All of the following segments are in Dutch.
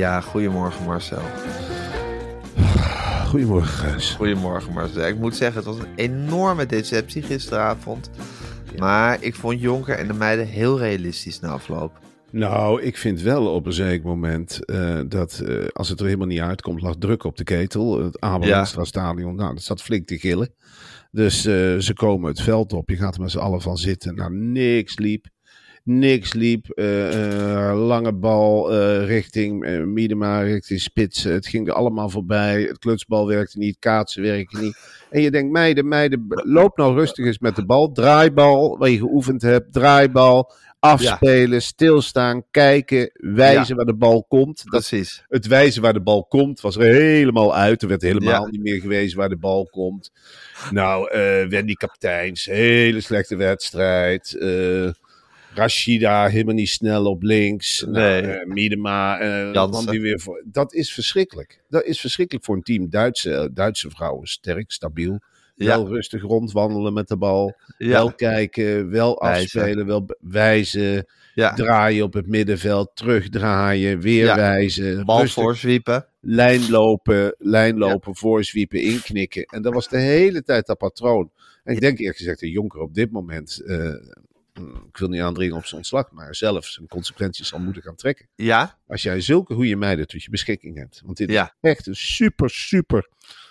Ja, goedemorgen Marcel. Goedemorgen, Gijs. Goedemorgen Marcel. Ik moet zeggen, het was een enorme deceptie gisteravond. Maar ik vond Jonker en de meiden heel realistisch na afloop. Nou, ik vind wel op een zeker moment eh, dat eh, als het er helemaal niet uitkomt, lag druk op de ketel. Het Abelenstra stadion, nou, dat zat flink te gillen. Dus eh, ze komen het veld op. Je gaat er met z'n allen van zitten. Nou, niks liep. Niks liep. Eh, eh, lange bal eh, richting uh, Miedema, richting spits. Het ging er allemaal voorbij. Het klutsbal werkte niet. Kaatsen werkte niet. En je denkt, meiden, meiden, loop nou rustig eens met de bal. Draaibal, waar je geoefend hebt. Draaibal. Afspelen, stilstaan, kijken, wijzen Ja. waar de bal komt. Dat, Precies. het wijzen waar de bal komt was er helemaal uit. Er werd helemaal niet meer gewezen waar de bal komt. Nou, Wendy Kapteins, hele slechte wedstrijd. Rashida helemaal niet snel op links. Nee. Nou, eh, Miedema, eh, die weer voor. Dat is verschrikkelijk. Dat is verschrikkelijk voor een team. Duitse, Duitse vrouwen, sterk, stabiel. Ja. Wel rustig rondwandelen met de bal. Wel kijken, wel Wijzen. afspelen, wel be- wijzen. Ja. Draaien op het middenveld, terugdraaien, weer wijzen. Bal rustig voorzwiepen. lijn lopen, lijn lopen, voorzwiepen, inknikken. En dat was de hele tijd dat patroon. En ik denk eerlijk gezegd dat Jonker op dit moment, eh, ik wil niet aandringen op zijn ontslag, maar zelf zijn consequenties zal moeten gaan trekken. Ja. Als jij zulke goede meiden tot je beschikking hebt. Want dit Ja. is echt een super, super,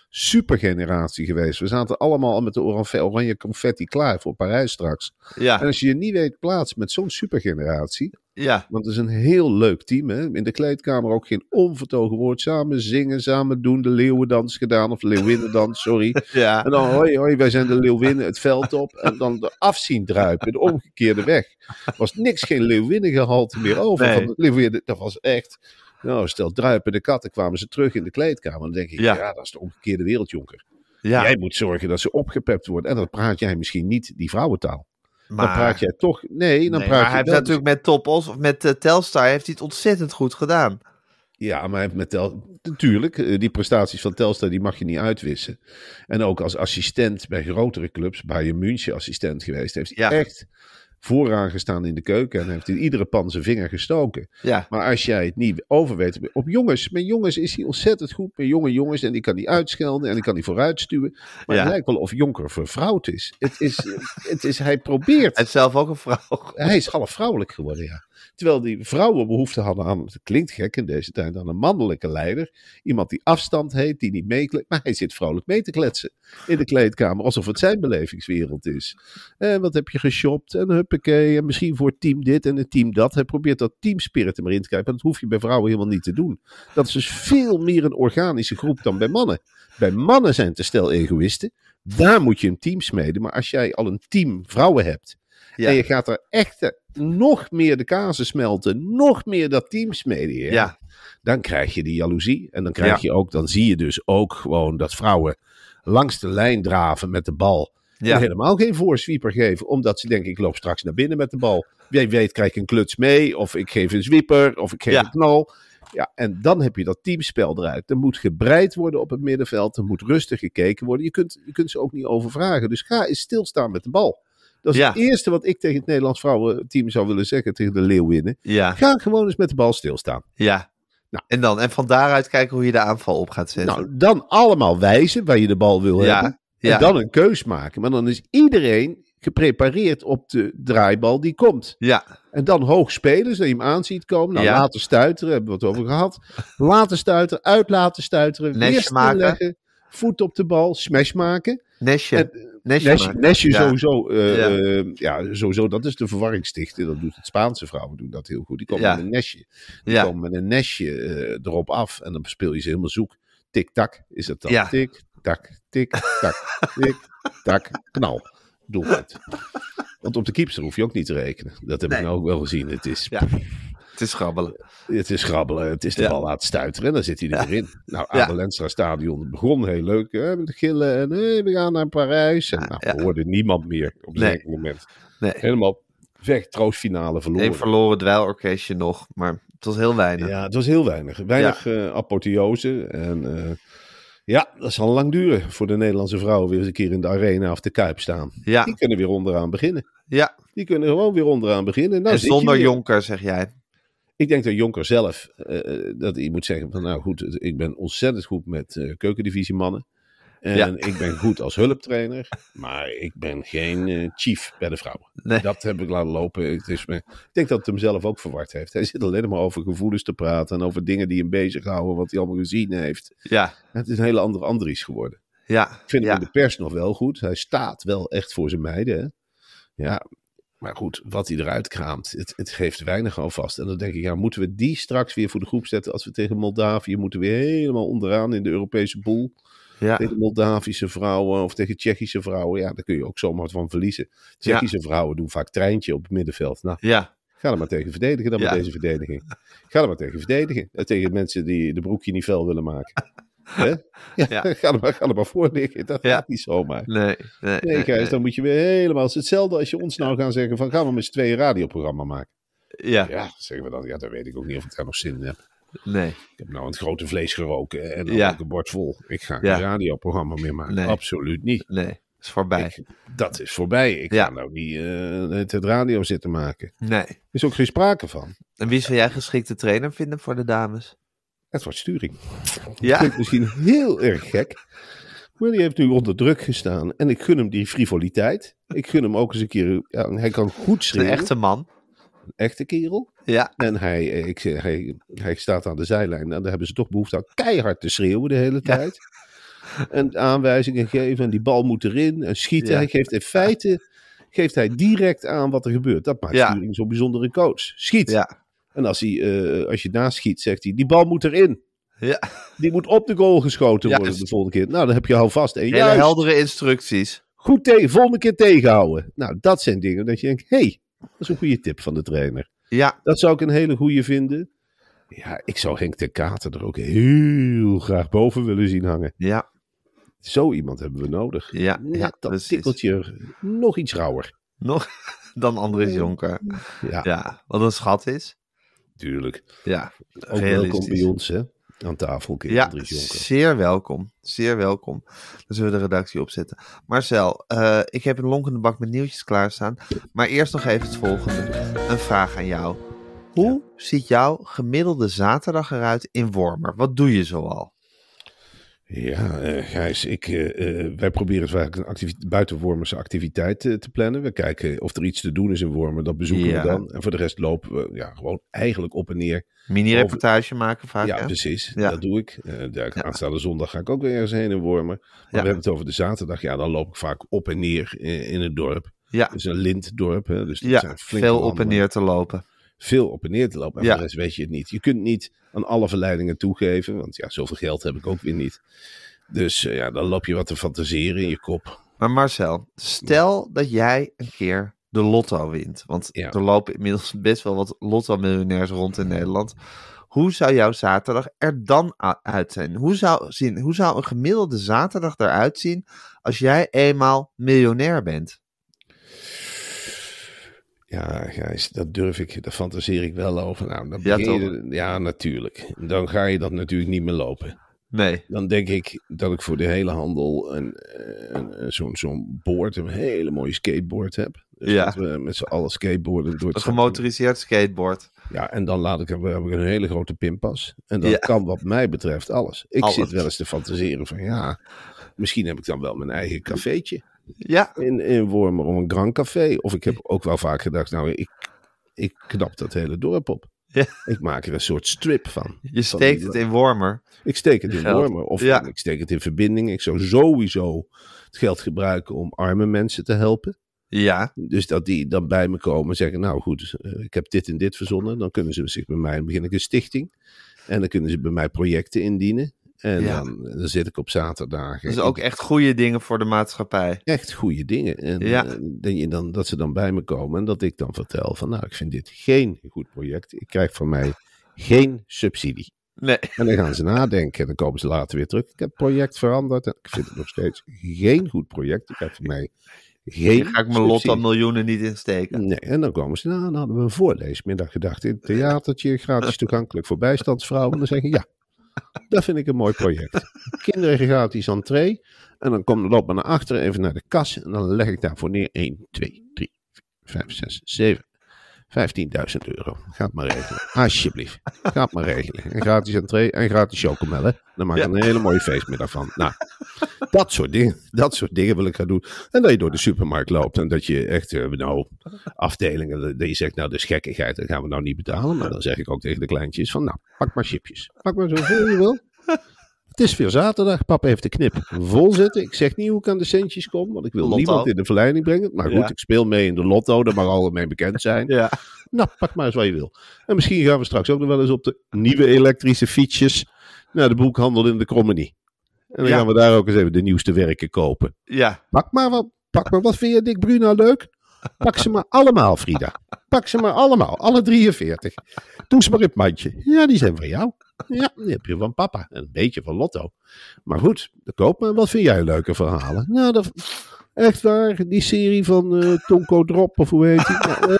super generatie geweest. We zaten allemaal al met de oranje, oranje confetti klaar voor Parijs straks. En Ja. als je je niet weet plaatsen met zo'n supergeneratie, Ja. want het is een heel leuk team. Hè? In de kleedkamer ook geen onvertogen woord. Samen zingen, samen doen. De leeuwendans gedaan. Of leeuwinnendans, sorry. Ja. En dan hoi, hoi, wij zijn de leeuwinnen het veld op. En dan de afzien druipen, de omgekeerde weg. Er was niks, geen leeuwinnengehalte meer over. Nee. Van de leeuwinnen, dat was echt... Nou, stel druipen de katten, kwamen ze terug in de kleedkamer. Dan denk ik, Ja. ja, dat is de omgekeerde wereldjonker. Ja. Jij moet zorgen dat ze opgepept worden. En dan praat jij misschien niet die vrouwentaal. Maar, Dan praat jij toch... Nee, dan Nee, praat maar je hij heeft natuurlijk met Topos of met eh, Telstar heeft hij het ontzettend goed gedaan. Ja, maar hij heeft met Tel natuurlijk, eh, die prestaties van Telstar die mag je niet uitwissen. En ook als assistent bij grotere clubs, bij München assistent geweest, heeft hij Ja. echt vooraan gestaan in de keuken en heeft in iedere pan zijn vinger gestoken. Ja. Maar als jij het niet over weet, op jongens, met jongens is hij ontzettend goed, met jonge jongens en die kan die uitschelden en die kan die vooruitstuwen. Maar Ja. het lijkt wel of Jonker vervrouwd is. Het is, het is hij probeert. Hij is zelf ook een vrouw. Hij is half vrouwelijk geworden, ja. Terwijl die vrouwen behoefte hadden aan, het klinkt gek in deze tijd, aan een mannelijke leider. Iemand die afstand heeft, die niet meekletst. Maar hij zit vrolijk mee te kletsen in de kleedkamer, alsof het zijn belevingswereld is. En wat heb je geshopt en huppakee, en misschien voor team dit en het team dat. Hij probeert dat teamspirit er maar in te krijgen, dat hoef je bij vrouwen helemaal niet te doen. Dat is dus veel meer een organische groep dan bij mannen. Bij mannen zijn een stel egoïsten. Daar moet je een team smeden. Maar als jij al een team vrouwen hebt. En je gaat er echt eh, nog meer de kazen smelten, nog meer dat team smeden, ja, dan krijg je die jaloezie. En dan krijg je ook, dan zie je dus ook gewoon dat vrouwen langs de lijn draven met de bal. Ja. En helemaal geen voorsweeper geven, omdat ze denken, ik loop straks naar binnen met de bal. Wie weet krijg ik een kluts mee, of ik geef een zwieper, of ik geef Ja. een knal. Ja, en dan heb je dat teamspel eruit. Er moet gebreid worden op het middenveld. Er moet rustig gekeken worden. Je kunt, je kunt ze ook niet overvragen. Dus ga eens stilstaan met de bal. Dat is Ja. het eerste wat ik tegen het Nederlands vrouwenteam zou willen zeggen tegen de Leeuwinnen. Ja, Ga gewoon eens met de bal stilstaan. ja. Nou. En dan, en van daaruit kijken hoe je de aanval op gaat zetten. Nou, dan allemaal wijzen waar je de bal wil Ja, hebben. ja. En dan een keus maken. Maar dan is iedereen geprepareerd op de draaibal die komt. ja, En dan hoog spelen, zodat je hem aan ziet komen. Nou, Ja. laten stuiteren, hebben we het over gehad. Laten stuiteren, uit laten stuiteren. Maken. Voet op de bal, smash maken. En, maken. nestje Ja. sowieso, eh, Ja. eh, ja, sowieso, dat is de verwarringstichter. Dat doet het Spaanse vrouwen doen dat heel goed. Die komen Ja. met een nestje. Die komen met een nestje eh, erop af en dan speel je ze helemaal zoek. Tik-tak is het dan. Ja. Tik-tak, tik-tak, tik-tak, knal. Doelpunt. Want op de keeper hoef je ook niet te rekenen. Dat heb Nee. ik nou ook wel gezien. Het is, Ja. Het is grabbelen. het is grabbelen, het is de Ja. bal laten stuiteren en dan zit hij er weer in. Nou, Ja. Lenstra Stadion begon heel leuk hè, met de gillen en hey, we gaan naar Parijs. En Ja, nou, ja. we hoorden niemand meer op een Nee. zeker moment. Nee. Helemaal weg, troostfinale verloren. Een verloren dweilorkestje nog, maar het was heel weinig. Ja, het was heel weinig. Weinig eh, apotheose. En eh, ja, dat zal lang duren voor de Nederlandse vrouwen weer eens een keer in de arena of de Kuip staan. Ja, Die kunnen weer onderaan beginnen. ja. Die kunnen gewoon weer onderaan beginnen. Nou, en zonder. Jonker, zeg jij. Ik denk dat Jonker zelf, eh, dat hij moet zeggen van nou goed, ik ben ontzettend goed met eh keukendivisie mannen. En Ja. ik ben goed als hulptrainer, maar ik ben geen eh, chief bij de vrouwen. Nee. Dat heb ik laten lopen. Het is me, ik denk dat het hem zelf ook verward heeft. Hij zit alleen maar over gevoelens te praten en over dingen die hem bezighouden, wat hij allemaal gezien heeft. Ja, Het is een hele andere Andries geworden. ja. Ik vind ja. hem in de pers nog wel goed. Hij staat wel echt voor zijn meiden. Hè? Ja, maar goed, wat hij eruit kraamt, het, het geeft weinig aan vast. En dan denk ik, ja, moeten we die straks weer voor de groep zetten als we tegen Moldavië moeten weer helemaal onderaan in de Europese boel. ja. Tegen Moldavische vrouwen of tegen Tsjechische vrouwen. Ja, daar kun je ook zomaar van verliezen. Tsjechische vrouwen doen vaak treintje op het middenveld. Nou, ja. ga er maar tegen verdedigen dan Ja. met deze verdediging. Ga er maar tegen verdedigen. Eh, Tegen mensen die de broekje niet fel willen maken. Hè? Ja, Ja. Ga, er maar, ga er maar voor liggen. Dat Ja. gaat niet zomaar. Nee, nee, Nee, nee, Gijs, nee. dan moet je weer helemaal... Het is hetzelfde als je ons nou gaan zeggen van... gaan we met z'n tweeën radioprogramma maken. Ja, Ja, zeggen we dan. Ja, dan weet ik ook niet of ik daar nog zin in heb. nee. Ik heb nou een grote vlees geroken en dan Ja. ook een bord vol. Ik ga geen radioprogramma meer maken. Nee. Absoluut niet. Nee, is voorbij. Ik- dat is voorbij. Ik ga nou niet eh, het radio zitten maken. Er Nee. is ook geen sprake van. En wie zou jij geschikte trainer vinden voor de dames? Edward Sturing. Ja? Klinkt misschien heel erg gek. Maar die heeft nu onder druk gestaan. En ik gun hem die frivoliteit. Ik gun hem ook eens een keer... Ja, hij kan goed Een schreeuwen. echte man. Een echte kerel. Ja, En hij, ik, zeg, hij, hij staat aan de zijlijn. En daar hebben ze toch behoefte aan keihard te schreeuwen de hele Ja. tijd. En aanwijzingen geven. En die bal moet erin. En schieten. Ja. Hij geeft in feite geeft hij direct aan wat er gebeurt. Dat maakt. Sturing zo'n bijzondere coach. Schiet. ja, En als, hij, eh, als je naast schiet, zegt hij: die bal moet erin. ja. Die moet op de goal geschoten worden de volgende keer. Nou, dan heb je alvast. En Hele heldere instructies. goed tegen, volgende keer tegenhouden. Nou, dat zijn dingen dat je denkt: hé, hey, dat is een goede tip van de trainer. Ja, Dat zou ik een hele goede vinden. Ja, ik zou Henk ten Katen er ook heel graag boven willen zien hangen. ja, Zo iemand hebben we nodig. ja. Net ja dat tikkeltje nog iets rauwer. Nog dan Andries Jonker. Ja, Ja, wat een schat is. Tuurlijk. Ja, Ook welkom bij ons, hè. Aan tafel, keer Ja, zeer welkom. Zeer welkom. Dan zullen we de redactie opzetten. Marcel, eh, ik heb een lonkende bak met nieuwtjes klaarstaan. Maar eerst nog even het volgende. Een vraag aan jou. Hoe ziet jouw gemiddelde zaterdag eruit in Wormer? Wat doe je zoal? Ja, eh Gijs, ik, eh, eh, wij proberen vaak een buitenwormerse activiteit te plannen. We kijken of er iets te doen is in Wormen, dat bezoeken Ja. we dan. En voor de rest lopen we ja, gewoon eigenlijk op en neer. Mini-reportage maken vaak, ja, hè? precies. Ja. Dat doe ik. Ja. Aanstaande zondag ga ik ook weer ergens heen in Wormen. Maar we hebben het over de zaterdag. Ja, dan loop ik vaak op en neer in, in het dorp. Ja, Het is een lintdorp, hè, dus dat ja zijn veel op en neer te lopen. Veel op en neer te lopen. En Ja. voor de rest weet je het niet. Je kunt niet aan alle verleidingen toegeven, want ja, zoveel geld heb ik ook weer niet. Dus eh, ja, dan loop je wat te fantaseren in je kop. Maar Marcel, stel dat jij een keer de lotto wint. Want Ja. er lopen inmiddels best wel wat lotto-miljonairs rond in Nederland. Hoe zou jouw zaterdag er dan uit zijn? Hoe zou, zien, hoe zou een gemiddelde zaterdag eruit zien als jij eenmaal miljonair bent? Ja, Gijs, dat durf ik, daar fantaseer ik wel over. Nou, dan Ja, je- ja, natuurlijk. Dan ga je dat natuurlijk niet meer lopen. Nee. Dan denk ik dat ik voor de hele handel een, eh, een, een- zo'n zo'n board, een hele mooie skateboard heb. Dus Ja. dat we met z'n allen skateboarden door het Een gemotoriseerd skateboard. Ja, en dan laat ik, heb ik een hele grote pinpas. En Ja. kan wat mij betreft alles. Ik Alles. zit wel eens te fantaseren van ja, misschien heb ik dan wel mijn eigen cafeetje Ja. in, in Wormer om een Grand Café. Of ik heb ook wel vaak gedacht, nou, ik, ik knap dat hele dorp op. Ja. Ik maak er een soort strip van. Je steekt het in Wormer. Ik steek het in Geld. Wormer of Ja. ik steek het in verbinding. Ik zou sowieso het geld gebruiken om arme mensen te helpen. Ja. Dus dat die dan bij me komen en zeggen, nou goed, eh, ik heb dit en dit verzonnen. Dan kunnen ze zich bij mij, dan begin ik een stichting. En dan kunnen ze bij mij projecten indienen. En Ja. dan, dan zit ik op zaterdagen. Dus ook echt goede dingen voor de maatschappij. echt goede dingen. En Ja. eh, dat, je dan, dat ze dan bij me komen en dat ik dan vertel van, nou ik vind dit geen goed project. Ik krijg van mij geen subsidie. Nee. En dan gaan ze nadenken en dan komen ze later weer terug. Ik heb het project veranderd en ik vind het nog steeds geen goed project. Ik heb van mij geen Hier ga ik mijn lot dan miljoenen niet insteken. Nee, en dan komen ze, nou, dan hadden we een voorleesmiddag gedacht in het theatertje, gratis toegankelijk voor bijstandsvrouwen. En dan zeggen ja, dat vind ik een mooi project. Kinderen gratis entree. En dan kom, loop maar naar achteren, even naar de kas. En dan leg ik daarvoor neer 1, 2, 3, 5, 6, 7, 15.000 euro. Gaat maar regelen. Alsjeblieft. Gaat maar regelen. En gratis entree en gratis chocomellen. Dan maak ik Ja. een hele mooie feestmiddag van. Nou, dat soort dingen. Dat soort dingen wil ik gaan doen. En dat je door de supermarkt loopt en dat je echt, eh, nou, afdelingen, dat je zegt, nou, is gekkigheid, dat gaan we nou niet betalen. Maar dan zeg ik ook tegen de kleintjes van, nou, pak maar chipjes. Pak maar zoveel je wil. Het is weer zaterdag. Papa heeft de knip vol zitten. Ik zeg niet hoe ik aan de centjes kom, want ik wil Lotto. niemand in de verleiding brengen. Maar goed, Ja. ik speel mee in de lotto, daar mag algemeen bekend zijn. Ja. Nou, pak maar eens wat je wil. En misschien gaan we straks ook nog wel eens op de nieuwe elektrische fietsjes naar de boekhandel in de Krommenie. En dan Ja. gaan we daar ook eens even de nieuwste werken kopen. Ja. Pak maar wat, pak maar wat vind je Dick Bruna leuk? Pak ze maar allemaal, Frida. Pak ze maar allemaal, alle 43. Doe ze maar in het mandje. Ja, die zijn van jou. Ja, die heb je van papa. En een beetje van Lotto. Maar goed, de koop maar. Wat vind jij leuke verhalen? Nou, dat, echt waar. Die serie van eh Tonko Drop, of hoe heet die? Nou.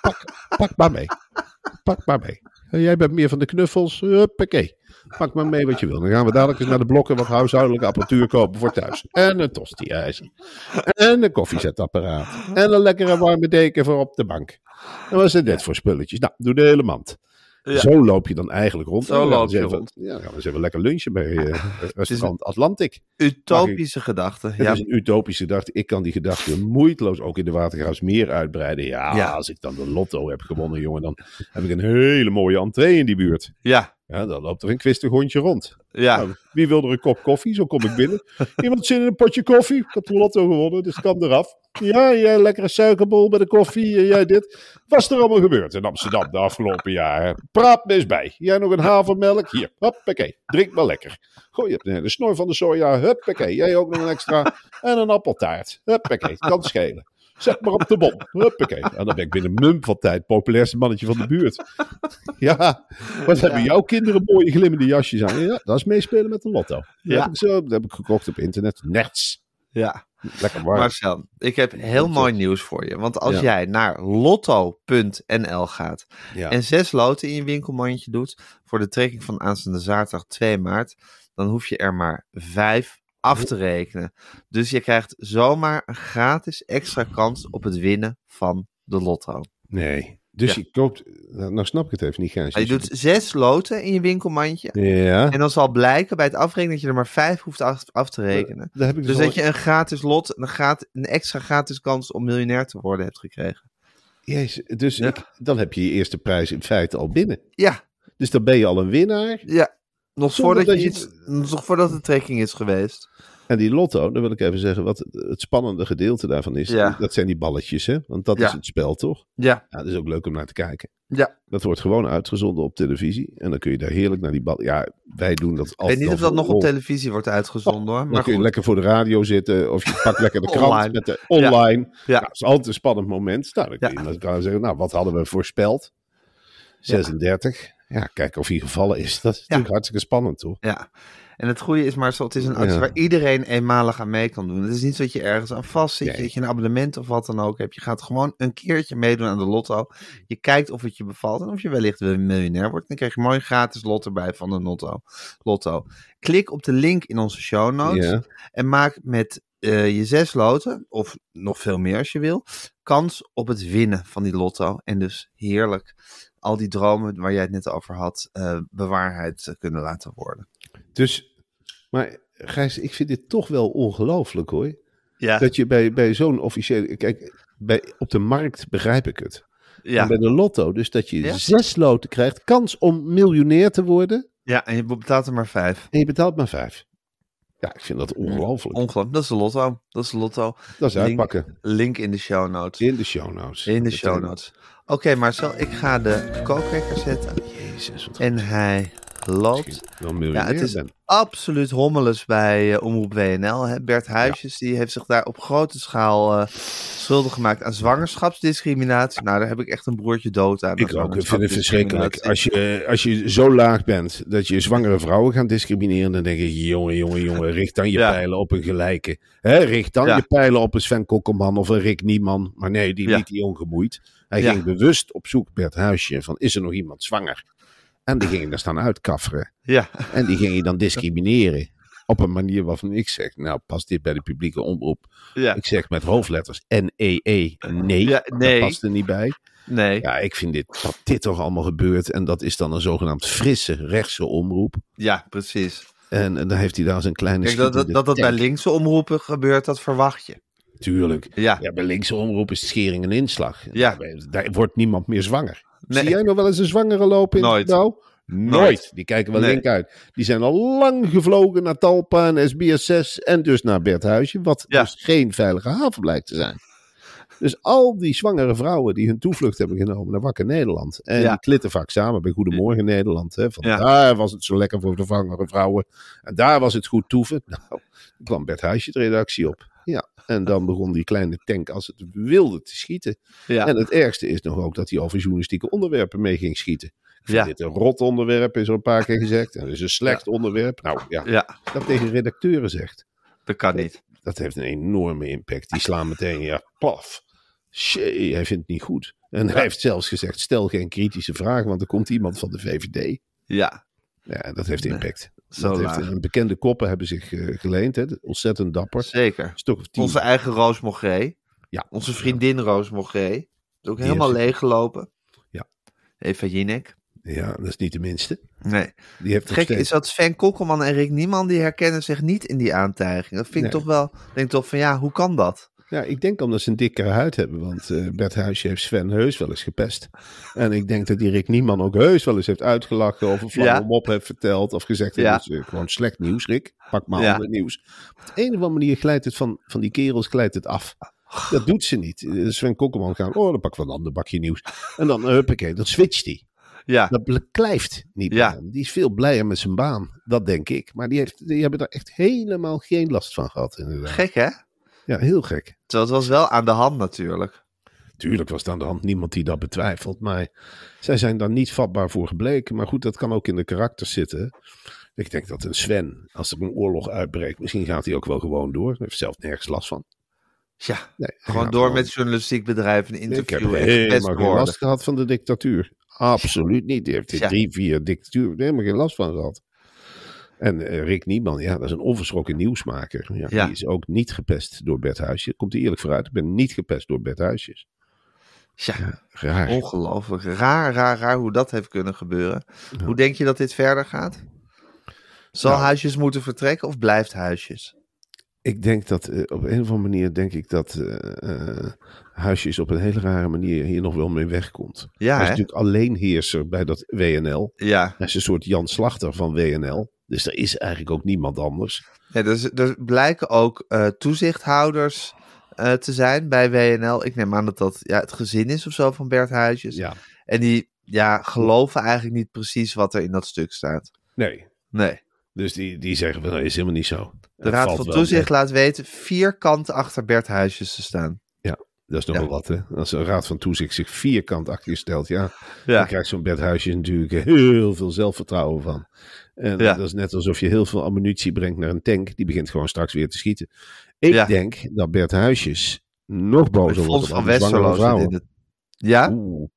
Pak, pak maar mee. Pak maar mee. En jij bent meer van de knuffels. Huppakee. Pak maar mee wat je wil. Dan gaan we dadelijk eens naar de blokken wat huishoudelijke apparatuur kopen voor thuis. En een tosti-ijzer. En een koffiezetapparaat. En een lekkere warme deken voor op de bank. En wat zijn dit voor spulletjes? Nou, doe de hele mand. Ja. Zo loop je dan eigenlijk rond. Zo loop je even- rond. Ja, dan gaan we eens even lekker lunchen bij eh, restaurant Atlantic. Utopische gedachten. Het Ja. is een utopische gedachte. Ik kan die gedachte moeiteloos ook in de Watergraafsmeer uitbreiden. Ja, Ja. als ik dan de lotto heb gewonnen, jongen, dan heb ik een hele mooie entree in die buurt. Ja. Ja, dan loopt er een kwistig hondje rond. Ja. Nou, wie wil er een kop koffie? Zo kom ik binnen. Iemand zin in een potje koffie? Ik heb de lotto gewonnen, dus kan eraf. Ja, jij lekkere suikerbol bij de koffie, jij dit. Wat is er allemaal gebeurd in Amsterdam de afgelopen jaren? Praat me eens bij. Jij nog een havermelk? Hier, hoppakee. Drink maar lekker. Gooi je de snor van de soja, huppakee. Jij ook nog een extra. En een appeltaart. Huppakee, kan schelen. Zet maar op de bon. Huppakee. En dan ben ik binnen een mum van tijd populairste mannetje van de buurt. Ja, wat hebben jouw kinderen mooie glimmende jasjes aan? Ja, dat is meespelen met de lotto. Dat, Ja. heb, ik zo, dat heb ik gekocht op internet. Nets. Ja. Lekker warm. Marcel, ik heb heel mooi nieuws voor je. Want als Ja. jij naar lotto.nl gaat ja. en zes loten in je winkelmandje doet voor de trekking van aanstaande zaterdag 2 maart, dan hoef je er maar vijf af te rekenen. Dus je krijgt zomaar een gratis extra kans op het winnen van de lotto. Nee. Dus Ja. je koopt... Nou, nou snap ik het even niet, Gijs. Je Dus doet zes loten in je winkelmandje. Ja. En dan zal blijken bij het afrekenen dat je er maar vijf hoeft af, af te rekenen. Daar heb ik Dus al- dat je een gratis lot, een, gratis, een extra gratis kans om miljonair te worden hebt gekregen. Jezus, dus Ja. ik- dan heb je je eerste prijs in feite al binnen. Ja, Dus dan ben je al een winnaar. ja. Nog voordat, dat je iets, nog voordat de trekking is geweest. En die lotto, dan wil ik even zeggen wat het spannende gedeelte daarvan is. Ja. Dat zijn die balletjes, hè? Want dat Ja. is het spel, toch? Ja, Ja, dat is ook leuk om naar te kijken. ja. Dat wordt gewoon uitgezonden op televisie. En dan kun je daar heerlijk naar die bal. Ja, wij doen dat Ik altijd. weet niet of dat nog op televisie wordt uitgezonden hoor. Dan Maar kun je lekker voor de radio zitten. Of je pakt lekker de krant Online. met de online. Ja. Dat is altijd een spannend moment. Nou, dan kun dan je zeggen, nou, wat hadden we voorspeld? 36. Ja, kijken of hij gevallen is. Dat is natuurlijk hartstikke spannend, toch? Ja. En het goede is maar, zo, het is een actie Ja. waar iedereen eenmalig aan mee kan doen. Het is niet zo dat je ergens aan vast zit, Nee. dat je een abonnement of wat dan ook hebt. Je gaat gewoon een keertje meedoen aan de lotto. Je kijkt of het je bevalt en of je wellicht weer miljonair wordt. Dan krijg je mooi gratis lot erbij van de lotto. lotto. Klik op de link in onze show notes Ja. en maak met eh, je zes loten, of nog veel meer als je wil, kans op het winnen van die lotto. En dus heerlijk al die dromen waar jij het net over had, eh, bewaarheid eh, kunnen laten worden. Dus, maar Gijs, ik vind dit toch wel ongelooflijk hoor. Ja, Dat je bij, bij zo'n officiële. Kijk, bij, op de markt begrijp ik het. ja. En bij de lotto, dus dat je Ja. zes loten krijgt, kans om miljonair te worden. ja, en je betaalt er maar vijf. En je betaalt maar vijf. Ja, ik vind dat ongelooflijk. Ongelooflijk. Dat is de lotto. Dat is de lotto. Dat is Link- uitpakken. Link in de show notes. In de show notes. In de show notes. Oké, Marcel, ik ga de kookwekker zetten. Jezus, wat En hij loopt. Ja, het is ben. absoluut hommeles bij eh, Omroep WNL. Hè. Bert Huisjes die heeft zich daar op grote schaal eh, schuldig gemaakt aan zwangerschapsdiscriminatie. Nou, daar heb ik echt een broertje dood aan. Ik aan ook. Ik vind het verschrikkelijk. Als je, als je zo laag bent dat je zwangere vrouwen gaat discrimineren, dan denk ik, jongen, jongen, jongen, richt dan je Ja. pijlen op een gelijke. Hè, richt dan Ja. je pijlen op een Sven Kokkelman of een Rick Nieman. Maar nee, die liet hij ongemoeid. Hij ging bewust op zoek, Bert Huisje, van is er nog iemand zwanger? En die ging je daar staan uitkafferen. Ja, En die ging je dan discrimineren. Op een manier waarvan ik zeg, nou past dit bij de publieke omroep. ja. Ik zeg met hoofdletters N-E-E, nee, Ja, nee. dat past er niet bij. Nee. Ja, ik vind dit, dat dit toch allemaal gebeurt. En dat is dan een zogenaamd frisse rechtse omroep. Ja, precies. En, en dan heeft hij daar zijn kleine Kijk, dat dat, dat, dat bij linkse omroepen gebeurt, dat verwacht je. Tuurlijk. Ja. Ja, bij linkse omroep is schering en inslag. Ja. Daar, daar wordt niemand meer zwanger. Nee. Zie jij nog wel eens een zwangere lopen in Nooit. het gebouw? Nooit. Nooit. Die kijken wel Nee. link uit. Die zijn al lang gevlogen naar Talpa en SBS6 en dus naar Bert Huisje. Wat Ja. dus geen veilige haven blijkt te zijn. Dus al die zwangere vrouwen die hun toevlucht hebben genomen naar Wakker Nederland. En Ja. die klitten vaak samen bij Goedemorgen Nederland. Hè, van Ja. daar was het zo lekker voor de zwangere vrouwen. En daar was het goed toeven. Nou, kwam Bert Huisje de redactie op. Ja, en dan begon die kleine tank als het wilde te schieten. Ja. En het ergste is nog ook dat hij over journalistieke onderwerpen mee ging schieten. Ja. dit een rot onderwerp, is er een paar keer gezegd. En het is een slecht onderwerp. Nou ja, ja, dat tegen redacteuren zegt. dat kan niet. Dat heeft een enorme impact. Die slaan meteen, ja, paf. Shee, hij vindt het niet goed. En hij heeft zelfs gezegd, stel geen kritische vragen, want er komt iemand van de VVD. Ja, Ja, dat heeft impact. Zo heeft, bekende koppen hebben zich eh, geleend. Hè? Ontzettend dapper. Zeker. Een stuk of tien. Onze eigen Roos Mogré. Ja. Onze vriendin Roos Mogré. Is ook Die helemaal heeft- leeggelopen. Ja. Eva Jinek. Ja, dat is niet de minste. Nee. Die heeft steeds... is dat Sven Kokkelman en Rick Nieman, die herkennen zich niet in die aantijging. Dat vind ik toch wel, denk toch van ja, hoe kan dat? Ja, ik denk omdat ze een dikkere huid hebben. Want eh Bert Huisje heeft Sven Heus wel eens gepest. En ik denk dat die Rick Nieman ook Heus wel eens heeft uitgelachen. Of een flauwe Ja. mop heeft verteld. Of gezegd, Ja. dat is eh, gewoon slecht nieuws, Rick. Pak maar Ja. ander nieuws. Op de een of andere manier glijdt het van, van die kerels glijdt het af. Dat doet ze niet. Eh, Sven Kokkelman gaat, oh, dan pak ik wel een ander bakje nieuws. En dan, uh, huppakee, dan switcht hij. Ja, Dat beklijft niet Ja. Die is veel blijer met zijn baan. Dat denk ik. Maar die, heeft, die hebben er echt helemaal geen last van gehad, inderdaad. gek hè? Ja, heel gek. Terwijl het was wel aan de hand natuurlijk. Tuurlijk was het aan de hand niemand die dat betwijfelt. Maar zij zijn daar niet vatbaar voor gebleken. Maar goed, dat kan ook in de karakters zitten. Ik denk dat een Sven, als er een oorlog uitbreekt, misschien gaat hij ook wel gewoon door. Hij heeft zelf nergens last van. Ja, Nee, gewoon door met journalistiek bedrijf een Ik heb helemaal geen last gehad van de dictatuur. Absoluut niet. Die heeft Ja. drie, vier dictatuur helemaal geen last van gehad. En eh, Rick Nieman, ja, dat is een onverschrokken nieuwsmaker. Ja, Ja. Die is ook niet gepest door Bert Huisje. Komt hij eerlijk vooruit. Ik ben niet gepest door Bert Huisjes. Ja, Raar. ongelooflijk. Raar, raar, raar hoe dat heeft kunnen gebeuren. Hoe denk je dat dit verder gaat? Zal Nou. Huisjes moeten vertrekken of blijft Huisjes? Ik denk dat eh, op een of andere manier denk ik dat eh, Huisjes op een hele rare manier hier nog wel mee wegkomt. Ja, hij is hè? natuurlijk alleenheerser bij dat WNL. Ja. Hij is een soort Jan Slachter van WNL. Dus er is eigenlijk ook niemand anders. ja dus, er blijken ook eh, toezichthouders eh, te zijn bij WNL. Ik neem aan dat dat ja, het gezin is of zo van Bert Huisjes. Ja. En die ja, geloven eigenlijk niet precies wat er in dat stuk staat. Nee. Nee. Dus die, die zeggen van, dat is helemaal niet zo. De Raad van Toezicht laat weten vier kanten achter Bert Huisjes te staan. Dat is nog Ja. wel wat, hè? Als een raad van toezicht zich vierkant achter je stelt, ja, Ja. dan krijgt zo'n Bert Huisjes natuurlijk heel veel zelfvertrouwen van. En Ja. dat is net alsof je heel veel ammunitie brengt naar een tank. Die begint gewoon straks weer te schieten. Ik Ja. denk dat Bert Huisjes nog bozer wordt op van alle zwangere vrouwen. het... Ja? Oeh.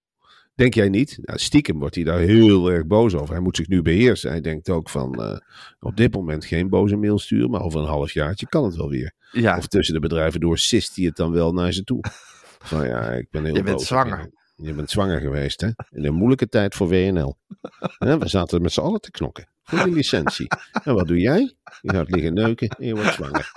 Denk jij niet? Nou, stiekem wordt hij daar heel erg boos over. Hij moet zich nu beheersen. Hij denkt ook van eh, op dit moment geen boze mail sturen, maar over een halfjaartje kan het wel weer. Ja. Of tussen de bedrijven door sist hij het dan wel naar ze toe. Van ja, ik ben heel Je bent boos. zwanger. Je bent zwanger geweest, hè? In een moeilijke tijd voor WNL. We zaten met z'n allen te knokken. Voor die licentie. En wat doe jij? Je gaat liggen neuken en je wordt zwanger.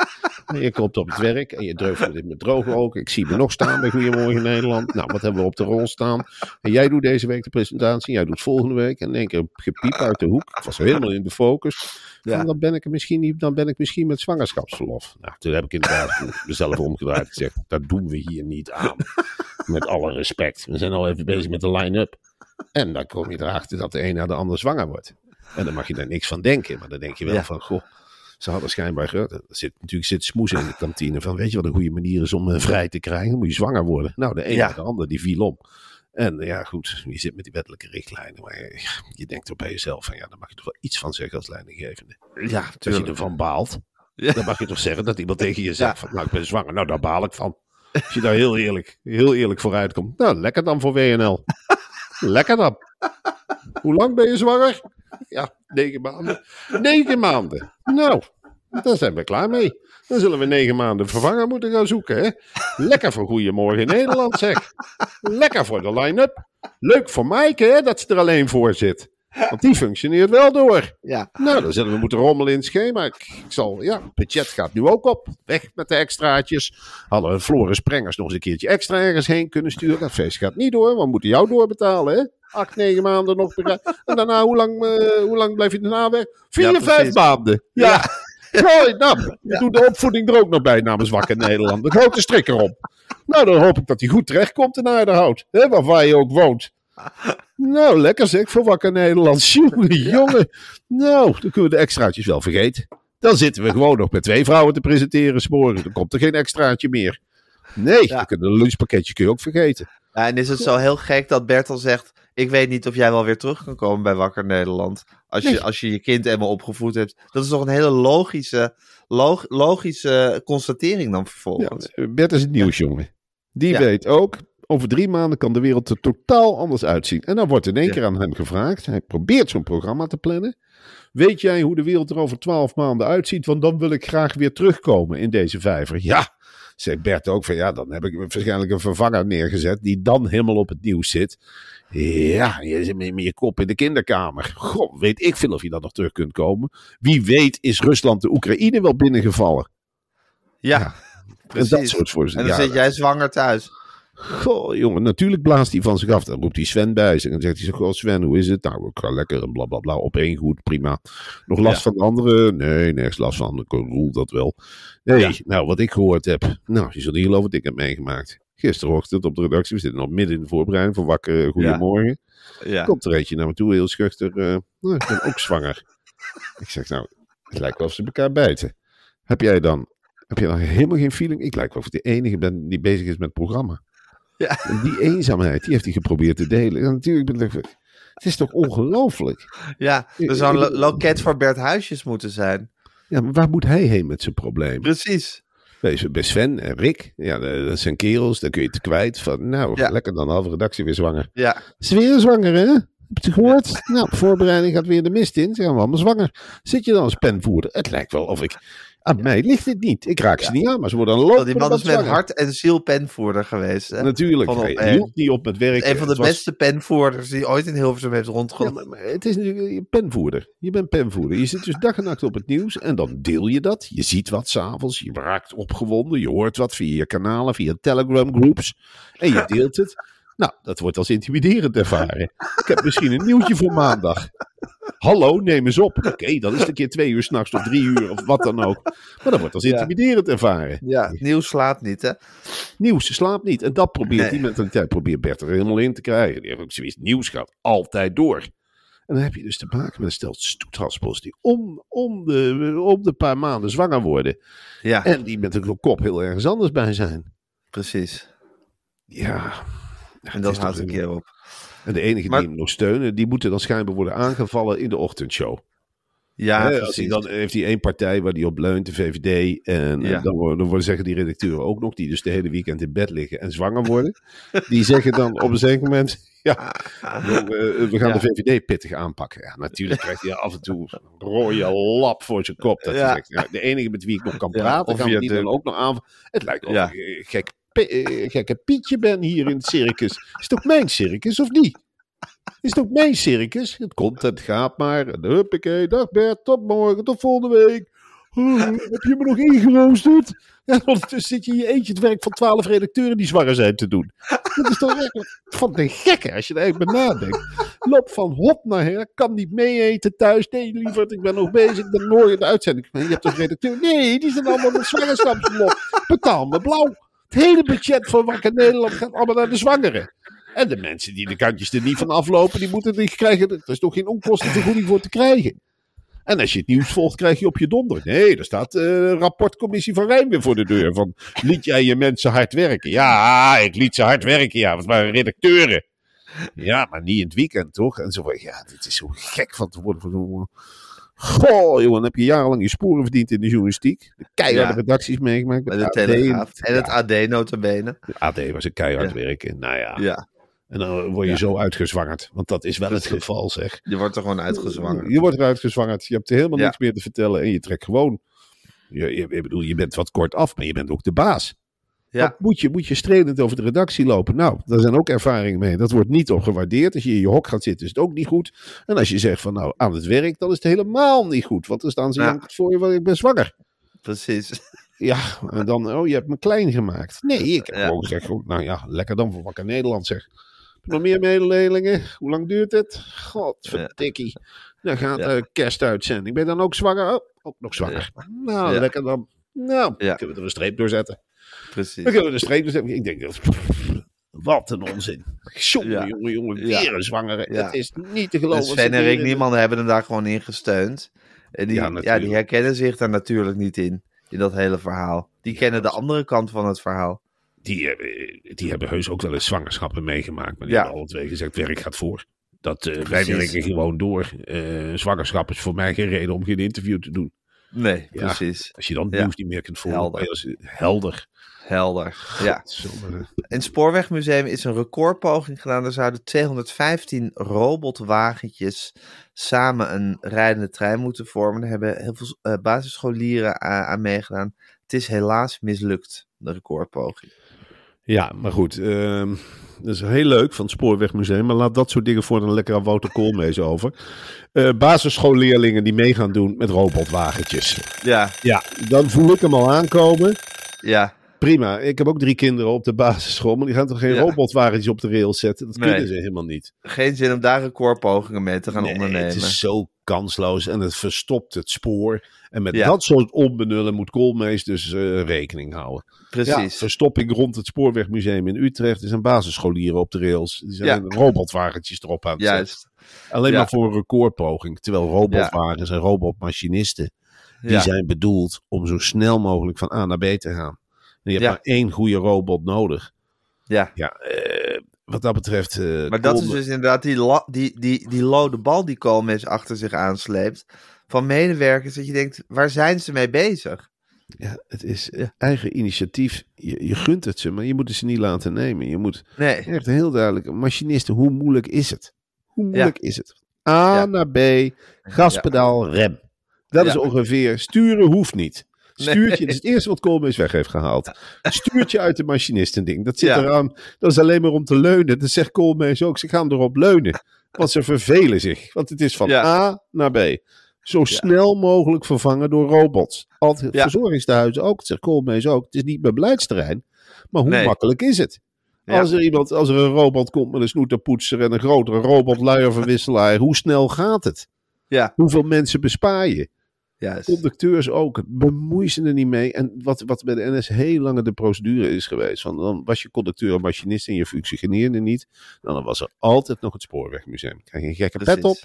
En je komt op het werk en je dit met droge ogen. Ik zie me nog staan bij Goedemorgen Nederland. Nou, wat hebben we op de rol staan? En jij doet deze week de presentatie. Jij doet volgende week. En in één keer gepiep uit de hoek. Ik was helemaal in de focus. Ja. Van, dan, ben ik er misschien niet, dan ben ik misschien met zwangerschapsverlof. Nou, toen heb ik inderdaad mezelf omgedraaid en gezegd. Dat doen we hier niet aan. Met alle respect. We zijn al even bezig met de line-up. En dan kom je erachter dat de een na de ander zwanger wordt. En dan mag je daar niks van denken. Maar dan denk je wel Ja. van, goh, ze hadden schijnbaar... Er zit, natuurlijk zit smoes in de kantine van, weet je wat een goede manier is om eh, vrij te krijgen? Moet je zwanger worden. Nou, de een Ja. de ander, die viel om. En ja, goed, je zit met die wettelijke richtlijnen. Maar je, je denkt toch bij jezelf van, ja, daar mag je toch wel iets van zeggen als leidinggevende. Ja, Als je tuurlijk. ervan baalt, Ja. dan mag je toch zeggen dat iemand tegen je zegt van, nou, ik ben zwanger. Nou, daar baal ik van. Als je daar heel eerlijk, heel eerlijk vooruit komt. Nou, lekker dan voor WNL. lekker dan. Hoe lang ben je zwanger? Ja, negen maanden. Negen maanden. Nou, daar zijn we klaar mee. Dan zullen we negen maanden vervanger moeten gaan zoeken, hè? Lekker voor Goedemorgen in Nederland, zeg. Lekker voor de line-up. Leuk voor Maaike, hè, dat ze er alleen voor zit. Want die functioneert wel door. Ja. Nou, dan zullen we moeten rommelen in het schema. Ik, ik zal, ja, het budget gaat nu ook op. Weg met de extraatjes. Hadden we Floris Sprengers nog eens een keertje extra ergens heen kunnen sturen. Dat feest gaat niet door. We moeten jou doorbetalen, hè? Acht, negen maanden nog. En daarna, hoe lang, eh, hoe lang blijf je daarna weg? Vier, Ja, vijf maanden. Ja. Gooi, nou, doe de opvoeding er ook nog bij namens Wakker Nederland. De grote strik erop. Nou, dan hoop ik dat hij goed terechtkomt in Aardehout. Hè, waar, waar je ook woont. Nou, lekker zeg, voor Wakker Nederland. Jongen, jongen. Nou, dan kunnen we de extraatjes wel vergeten. Dan zitten we gewoon nog met twee vrouwen te presenteren sporen. Dan komt er geen extraatje meer. Nee, Ja. de lunchpakketje kun je ook vergeten. Ja, en is het zo heel gek dat Bert al zegt... Ik weet niet of jij wel weer terug kan komen bij Wakker Nederland. Als je Nee. als je, je kind eenmaal opgevoed hebt. Dat is toch een hele logische, log- logische constatering dan Ja, vervolgens. Bert is het nieuws, jongen. Die Ja. weet ook, over drie maanden kan de wereld er totaal anders uitzien. En dan wordt in één keer aan hem gevraagd. Hij probeert zo'n programma te plannen. Weet jij hoe de wereld er over twaalf maanden uitziet? Want dan wil ik graag weer terugkomen in deze vijver. Ja, zegt Bert ook van ja, dan heb ik waarschijnlijk een vervanger neergezet die dan helemaal op het nieuws zit. Ja, je zit met je kop in de kinderkamer. Goh, weet ik veel of je dan nog terug kunt komen. Wie weet is Rusland de Oekraïne wel binnengevallen. Ja, En precies. dat soort En voorstellen. dan Ja, zit jij zwanger thuis. Goh, jongen, natuurlijk blaast hij van zich af. Dan roept hij Sven bij zich. En zegt hij zo, goh Sven, hoe is het? Nou, ik ga lekker en bla bla bla. Op één goed, prima. Nog last Ja. van de anderen? Nee, nergens last van. Ik roel dat wel. Nee, Ja. nou, wat ik gehoord heb. Nou, je zult niet geloven wat ik heb meegemaakt. Gisterochtend op de redactie. We zitten nog midden in de voorbereiding voor wakker. Goedemorgen. Ja. Komt er eentje naar me toe, heel schuchter. eh, nou, ik ben ook zwanger. ik zeg, nou, het lijkt wel of ze elkaar bijten. Heb jij dan, heb jij dan helemaal geen feeling? Ik lijk wel of ik de enige ben die bezig is met het programma. Ja. Die eenzaamheid, die heeft hij geprobeerd te delen. En natuurlijk ben ik, het is toch ongelooflijk? Ja, er zou een lo- loket voor Bert Huisjes moeten zijn. Ja, maar waar moet hij heen met zijn probleem? Precies. Bij, Sven en Rick, ja, dat zijn kerels, daar kun je het kwijt. Van, nou, Ja. lekker dan halve redactie weer zwanger. Ja, Is weer zwanger, hè? Het gehoord? Nou, voorbereiding gaat weer de mist in. Ze gaan we allemaal zwanger. Zit je dan als penvoerder? Het lijkt wel of ik... Aan mij ligt het niet. Ik raak ze niet aan, maar ze worden dan want lopen. die man is met hart en ziel penvoerder geweest. Hè? Natuurlijk. Van Hij hield niet op met werken. Een van de was- beste penvoerders die ooit in Hilversum heeft rondgelopen. het is natuurlijk je penvoerder. Je bent penvoerder. Je zit dus dag en nacht op het nieuws en dan deel je dat. Je ziet wat s'avonds. Je raakt opgewonden. Je hoort wat via je kanalen, via Telegram groups. En je deelt het. Nou, dat wordt als intimiderend ervaren. Ik heb misschien een nieuwtje voor maandag. Hallo, neem eens op. Oké, dan is het een keer twee uur s'nachts of drie uur of wat dan ook. Maar dat wordt als intimiderend ervaren. Ja, nieuws slaat niet, hè? Nieuws slaapt niet. En dat probeert Nee. die mentaliteit probeert Bert er helemaal in te krijgen. Die heeft ook zoiets. Nieuws gaat altijd door. En dan heb je dus te maken met een stel stoethaspels die om, om, de, om de paar maanden zwanger worden. Ja, En die met een kop heel ergens anders bij zijn. precies. Ja. En dat houdt toch een keer op. En de enige Maar- die hem nog steunen, die moeten dan schijnbaar worden aangevallen in de ochtendshow. Ja, als hij, dan heeft hij één partij waar hij op leunt, de VVD. En, Ja. en dan, worden, dan worden zeggen die redacteuren ook nog, die dus de hele weekend in bed liggen en zwanger worden. die zeggen dan op een zeker moment, ja, we, we gaan Ja. de VVD pittig aanpakken. Ja, natuurlijk krijgt hij af en toe een rode lap voor zijn kop. Dat Ja. zegt, de enige met wie ik nog kan praten, of gaan die de- dan ook nog aan. Het lijkt ik een gek, Eh, gekke Pietje ben hier in het circus. Is het ook mijn circus of niet? Is het ook mijn circus? Het komt, het gaat maar. En huppakee, dag Bert, tot morgen, tot volgende week. Heb je me nog ingeroosterd? En ondertussen zit je in je eentje het werk van twaalf redacteuren die zwanger zijn te doen. Dat is toch echt van de gekke als je er eigenlijk bij nadenkt. Loop van hop naar her, kan niet mee eten thuis. Nee, lieverd, ik ben nog bezig, ik ben morgen in de uitzending. Je hebt toch redacteur? Nee, die zijn allemaal met zwangerschapsverlof. Betaal me blauw. Hele budget van Wakker Nederland gaat allemaal naar de zwangeren. En de mensen die de kantjes er niet van aflopen, die moeten niet krijgen. Er is toch geen onkostenvergoeding voor te krijgen. En als je het nieuws volgt, krijg je op je donder. Nee, er staat de rapportcommissie van Rijn weer voor de deur. Van, liet jij je mensen hard werken? Ja, ik liet ze hard werken, ja. Het waren redacteuren. Ja, maar niet in het weekend, toch? En zo ja, dit is zo gek van te worden. Goh, jongen, dan heb je jarenlang je sporen verdiend in de journalistiek. De keiharde Ja. redacties meegemaakt. Bij de AD. Telegraaf. En het AD notabene. de AD was een keihard Ja. werken. Nou ja. Ja, En dan word je Ja. zo uitgezwangerd. Want dat is wel het geval, zeg. je wordt er gewoon uitgezwangerd. Je wordt eruit gezwangerd. Je hebt helemaal Ja. niks meer te vertellen. En je trekt gewoon. Je, je, ik bedoel, je bent wat kort af, maar je bent ook de baas. Ja. Moet je, moet je strelend over de redactie lopen? Nou, daar zijn ook ervaringen mee. Dat wordt niet op gewaardeerd. Als je in je hok gaat zitten, is het ook niet goed. En als je zegt van nou, aan het werk, dan is het helemaal niet goed. Want dan staan ze Ja. voor je, want ik ben zwanger. Precies. Ja, en dan, oh, je hebt me klein gemaakt. Nee, ik heb Ja. gewoon gezegd, goed, nou ja, lekker dan voor Wakker Nederland zeg. Nog meer mededelingen? Hoe lang duurt het? Godverdikkie. Dan gaat de kerstuitzending. Ben je dan ook zwanger? Oh, ook nog zwanger. Nou, lekker dan. Nou, kunnen we er een streep doorzetten. Precies. Dan kunnen we een streep doorzetten. Ik denk, dat- wat een onzin. Jongen, Ja. jongen, jongen, Ja. weer een zwangere. Ja. Het is niet te geloven. Dus Sven en weer Rick in- Nieman hebben hem daar gewoon in gesteund. En die, Ja, die herkennen zich daar natuurlijk niet in. In dat hele verhaal. Die kennen de andere kant van het verhaal. Die, hebben, die hebben heus ook wel eens zwangerschappen meegemaakt. Maar die hebben alle twee gezegd, werk gaat voor. Dat, eh, wij werken gewoon door. Eh, zwangerschap is voor mij geen reden om geen interview te doen. Nee, Ja. precies. Als je dan het nieuws niet meer kunt volgen. Helder. helder. Helder. Ja. In het Spoorwegmuseum is een recordpoging gedaan. Er zouden 215 robotwagentjes samen een rijdende trein moeten vormen. Daar hebben heel veel eh, basisscholieren a- aan meegedaan. Het is helaas mislukt, de recordpoging. Ja, maar goed. ehm, dat is heel leuk van het Spoorwegmuseum. Maar laat dat soort dingen voor dan lekker aan Wouter Koolmees over. Eh basisschoolleerlingen die mee gaan doen met robotwagentjes. Ja, Ja, dan voel ik hem al aankomen. ja, Prima. Ik heb ook drie kinderen op de basisschool. Maar die gaan toch geen Ja. robotwagentjes op de rails zetten? Dat Nee. kunnen ze helemaal niet. geen zin om daar recordpogingen mee te gaan Nee, ondernemen. Het is zo kansloos en het verstopt het spoor. En met Ja. dat soort onbenullen moet Koolmees dus eh, rekening houden. Ja, Precies. verstopping rond het Spoorwegmuseum in Utrecht is een basisscholieren op de rails. Die zijn Ja. robotwagentjes erop aan het. Juist. Alleen maar voor een recordpoging. Terwijl robotwagens en robotmachinisten, die zijn bedoeld om zo snel mogelijk van A naar B te gaan. En je hebt maar één goede robot nodig. Ja. Ja, eh, wat dat betreft... eh, Maar dat is dus inderdaad die, die, die, die lode bal die Koolmees achter zich aansleept. Van medewerkers dat je denkt, waar zijn ze mee bezig? Ja, het is eigen initiatief. Je, je gunt het ze, maar je moet het ze niet laten nemen. Je moet Nee, echt heel duidelijk... Machinisten, hoe moeilijk is het? Hoe moeilijk is het? A Ja. naar B, gaspedaal, rem. Dat is ongeveer... Sturen hoeft niet. Stuurtje, Nee. dat is het eerste wat Koolmees weg heeft gehaald. Stuurtje uit de machinistending. Dat zit eraan. Dat is alleen maar om te leunen. Dat zegt Koolmees ook. Ze gaan erop leunen. Want ze vervelen zich. Want het is van. A naar B. Zo snel mogelijk vervangen door robots. Altijd Ja. verzorgingstehuizen ook. Dat zegt Koolmees ook. Het is niet mijn beleidsterrein. Maar hoe Nee. makkelijk is het? Ja. Als er iemand, als er een robot komt met een snoeterpoetser en een grotere robotluierverwisselaar, hoe snel gaat het? ja, Hoeveel mensen bespaar je? Conducteurs ook. Bemoei ze er niet mee. En wat, wat bij de NS heel lang de procedure is geweest. Van, dan was je conducteur of machinist en je functioneerde niet. Dan was er altijd nog het Spoorwegmuseum. Krijg je een gekke pet op.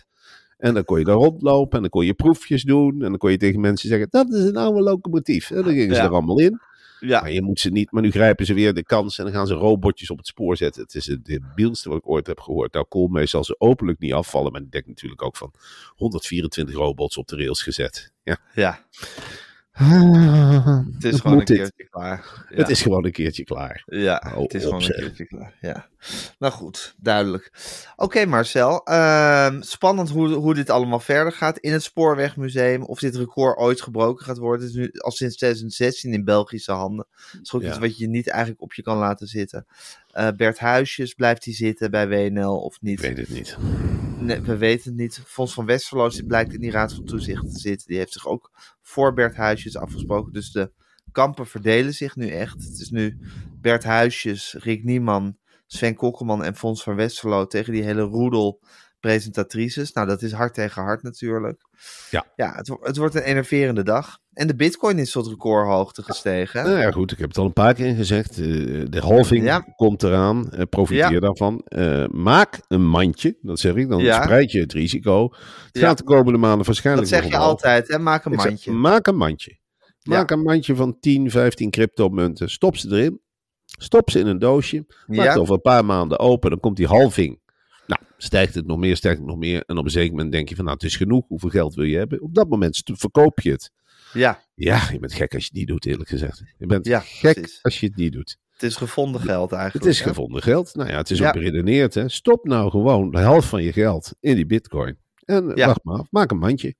En dan kon je daar rondlopen en dan kon je proefjes doen. En dan kon je tegen mensen zeggen, dat is een oude locomotief. En dan gingen ze Ja. er allemaal in. Ja. Maar je moet ze niet, maar nu grijpen ze weer de kans en dan gaan ze robotjes op het spoor zetten. Het is het debielste wat ik ooit heb gehoord. Nou, Koolmees zal ze openlijk niet afvallen, maar ik denk natuurlijk ook van 124 robots op de rails gezet. Ja. Ja, het het is gewoon een keertje klaar. Ja. Het is gewoon een keertje klaar. Ja, het is gewoon een keertje klaar. Ja. Nou goed, duidelijk. Oké Marcel, ehm, spannend hoe, hoe dit allemaal verder gaat in het Spoorwegmuseum. Of dit record ooit gebroken gaat worden. Het is nu al sinds 2016 in Belgische handen. Dat is ook Ja. iets wat je niet eigenlijk op je kan laten zitten. Eh, Bert Huisjes, blijft hij zitten bij WNL of Ik niet? weet het niet. Nee, we weten het niet. Fons van Westerlo blijkt in die raad van toezicht te zitten. Die heeft zich ook voor Bert Huisjes afgesproken. Dus de kampen verdelen zich nu echt. Het is nu Bert Huisjes, Rick Nieman, Sven Kokkelman en Fons van Westerlo tegen die hele roedel presentatrices. Nou, dat is hard tegen hard natuurlijk. Ja. Ja, het, het wordt een enerverende dag. En de bitcoin is tot recordhoogte gestegen. Nou ja, goed, ik heb het al een paar keer gezegd. Eh, de halving Ja. komt eraan. Eh, profiteer Ja. daarvan. Eh, maak een mandje, dat zeg ik. Dan Ja. spreid je het risico. Het gaat de komende maanden waarschijnlijk dat zeg je altijd, hè? Maak een Ik zeg, mandje. maak een mandje. Maak een mandje van 10, 15 cryptomunten. Stop ze erin. Stop ze in een doosje. Maak het over een paar maanden open. Dan komt die halving. Stijgt het nog meer, stijgt het nog meer. En op een zeker moment denk je van, nou, het is genoeg. Hoeveel geld wil je hebben? Op dat moment verkoop je het. Ja, Ja, je bent gek als je het niet doet, eerlijk gezegd. Je bent Ja, gek precies. als je het niet doet. het is gevonden geld eigenlijk. Het is hè? gevonden geld. Nou ja, het is Ja. ook beredeneerd. Hè. Stop nou gewoon de helft van je geld in die bitcoin. En Ja. wacht maar af, maak een mandje.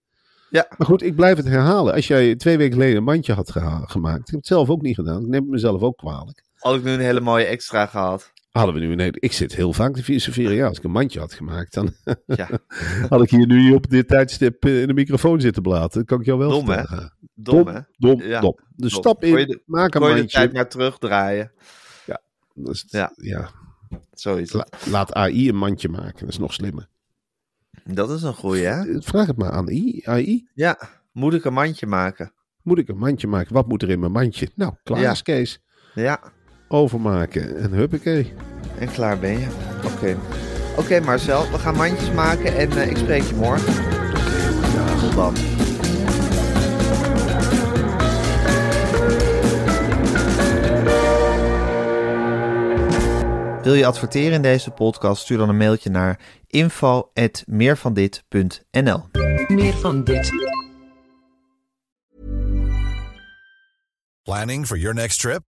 Ja. Maar goed, ik blijf het herhalen. Als jij twee weken geleden een mandje had gemaakt, ik heb het zelf ook niet gedaan. Ik neem het mezelf ook kwalijk. Had ik nu een hele mooie extra gehad. Hadden we nu een hele... Ik zit heel vaak te filosoferen. Ja, als ik een mandje had gemaakt, dan Ja, had ik hier nu op dit tijdstip eh, in de microfoon zitten blaten. Dat kan ik jou wel Dom, hè? vertellen. dom hè? Dom, Ja, dom. Dus dom. stap in, de- maak een Kon je de mandje. tijd maar terugdraaien. Dus, Ja. ja. Zo is La- het. laat AI een mandje maken. Dat is nog slimmer. Dat is een goeie, hè? Vraag het maar aan AI. AI. Ja, moet ik een mandje maken? Moet ik een mandje maken? Wat moet er in mijn mandje? Nou, klaar Ja. is Kees. Ja, Overmaken en huppakee. en klaar ben je. Oké. Oké Marcel, we gaan mandjes maken en eh, ik spreek je morgen. Tot dan. Wil je adverteren in deze podcast? Stuur dan een mailtje naar info@meervandit.nl. Meer van dit. Planning for your next trip?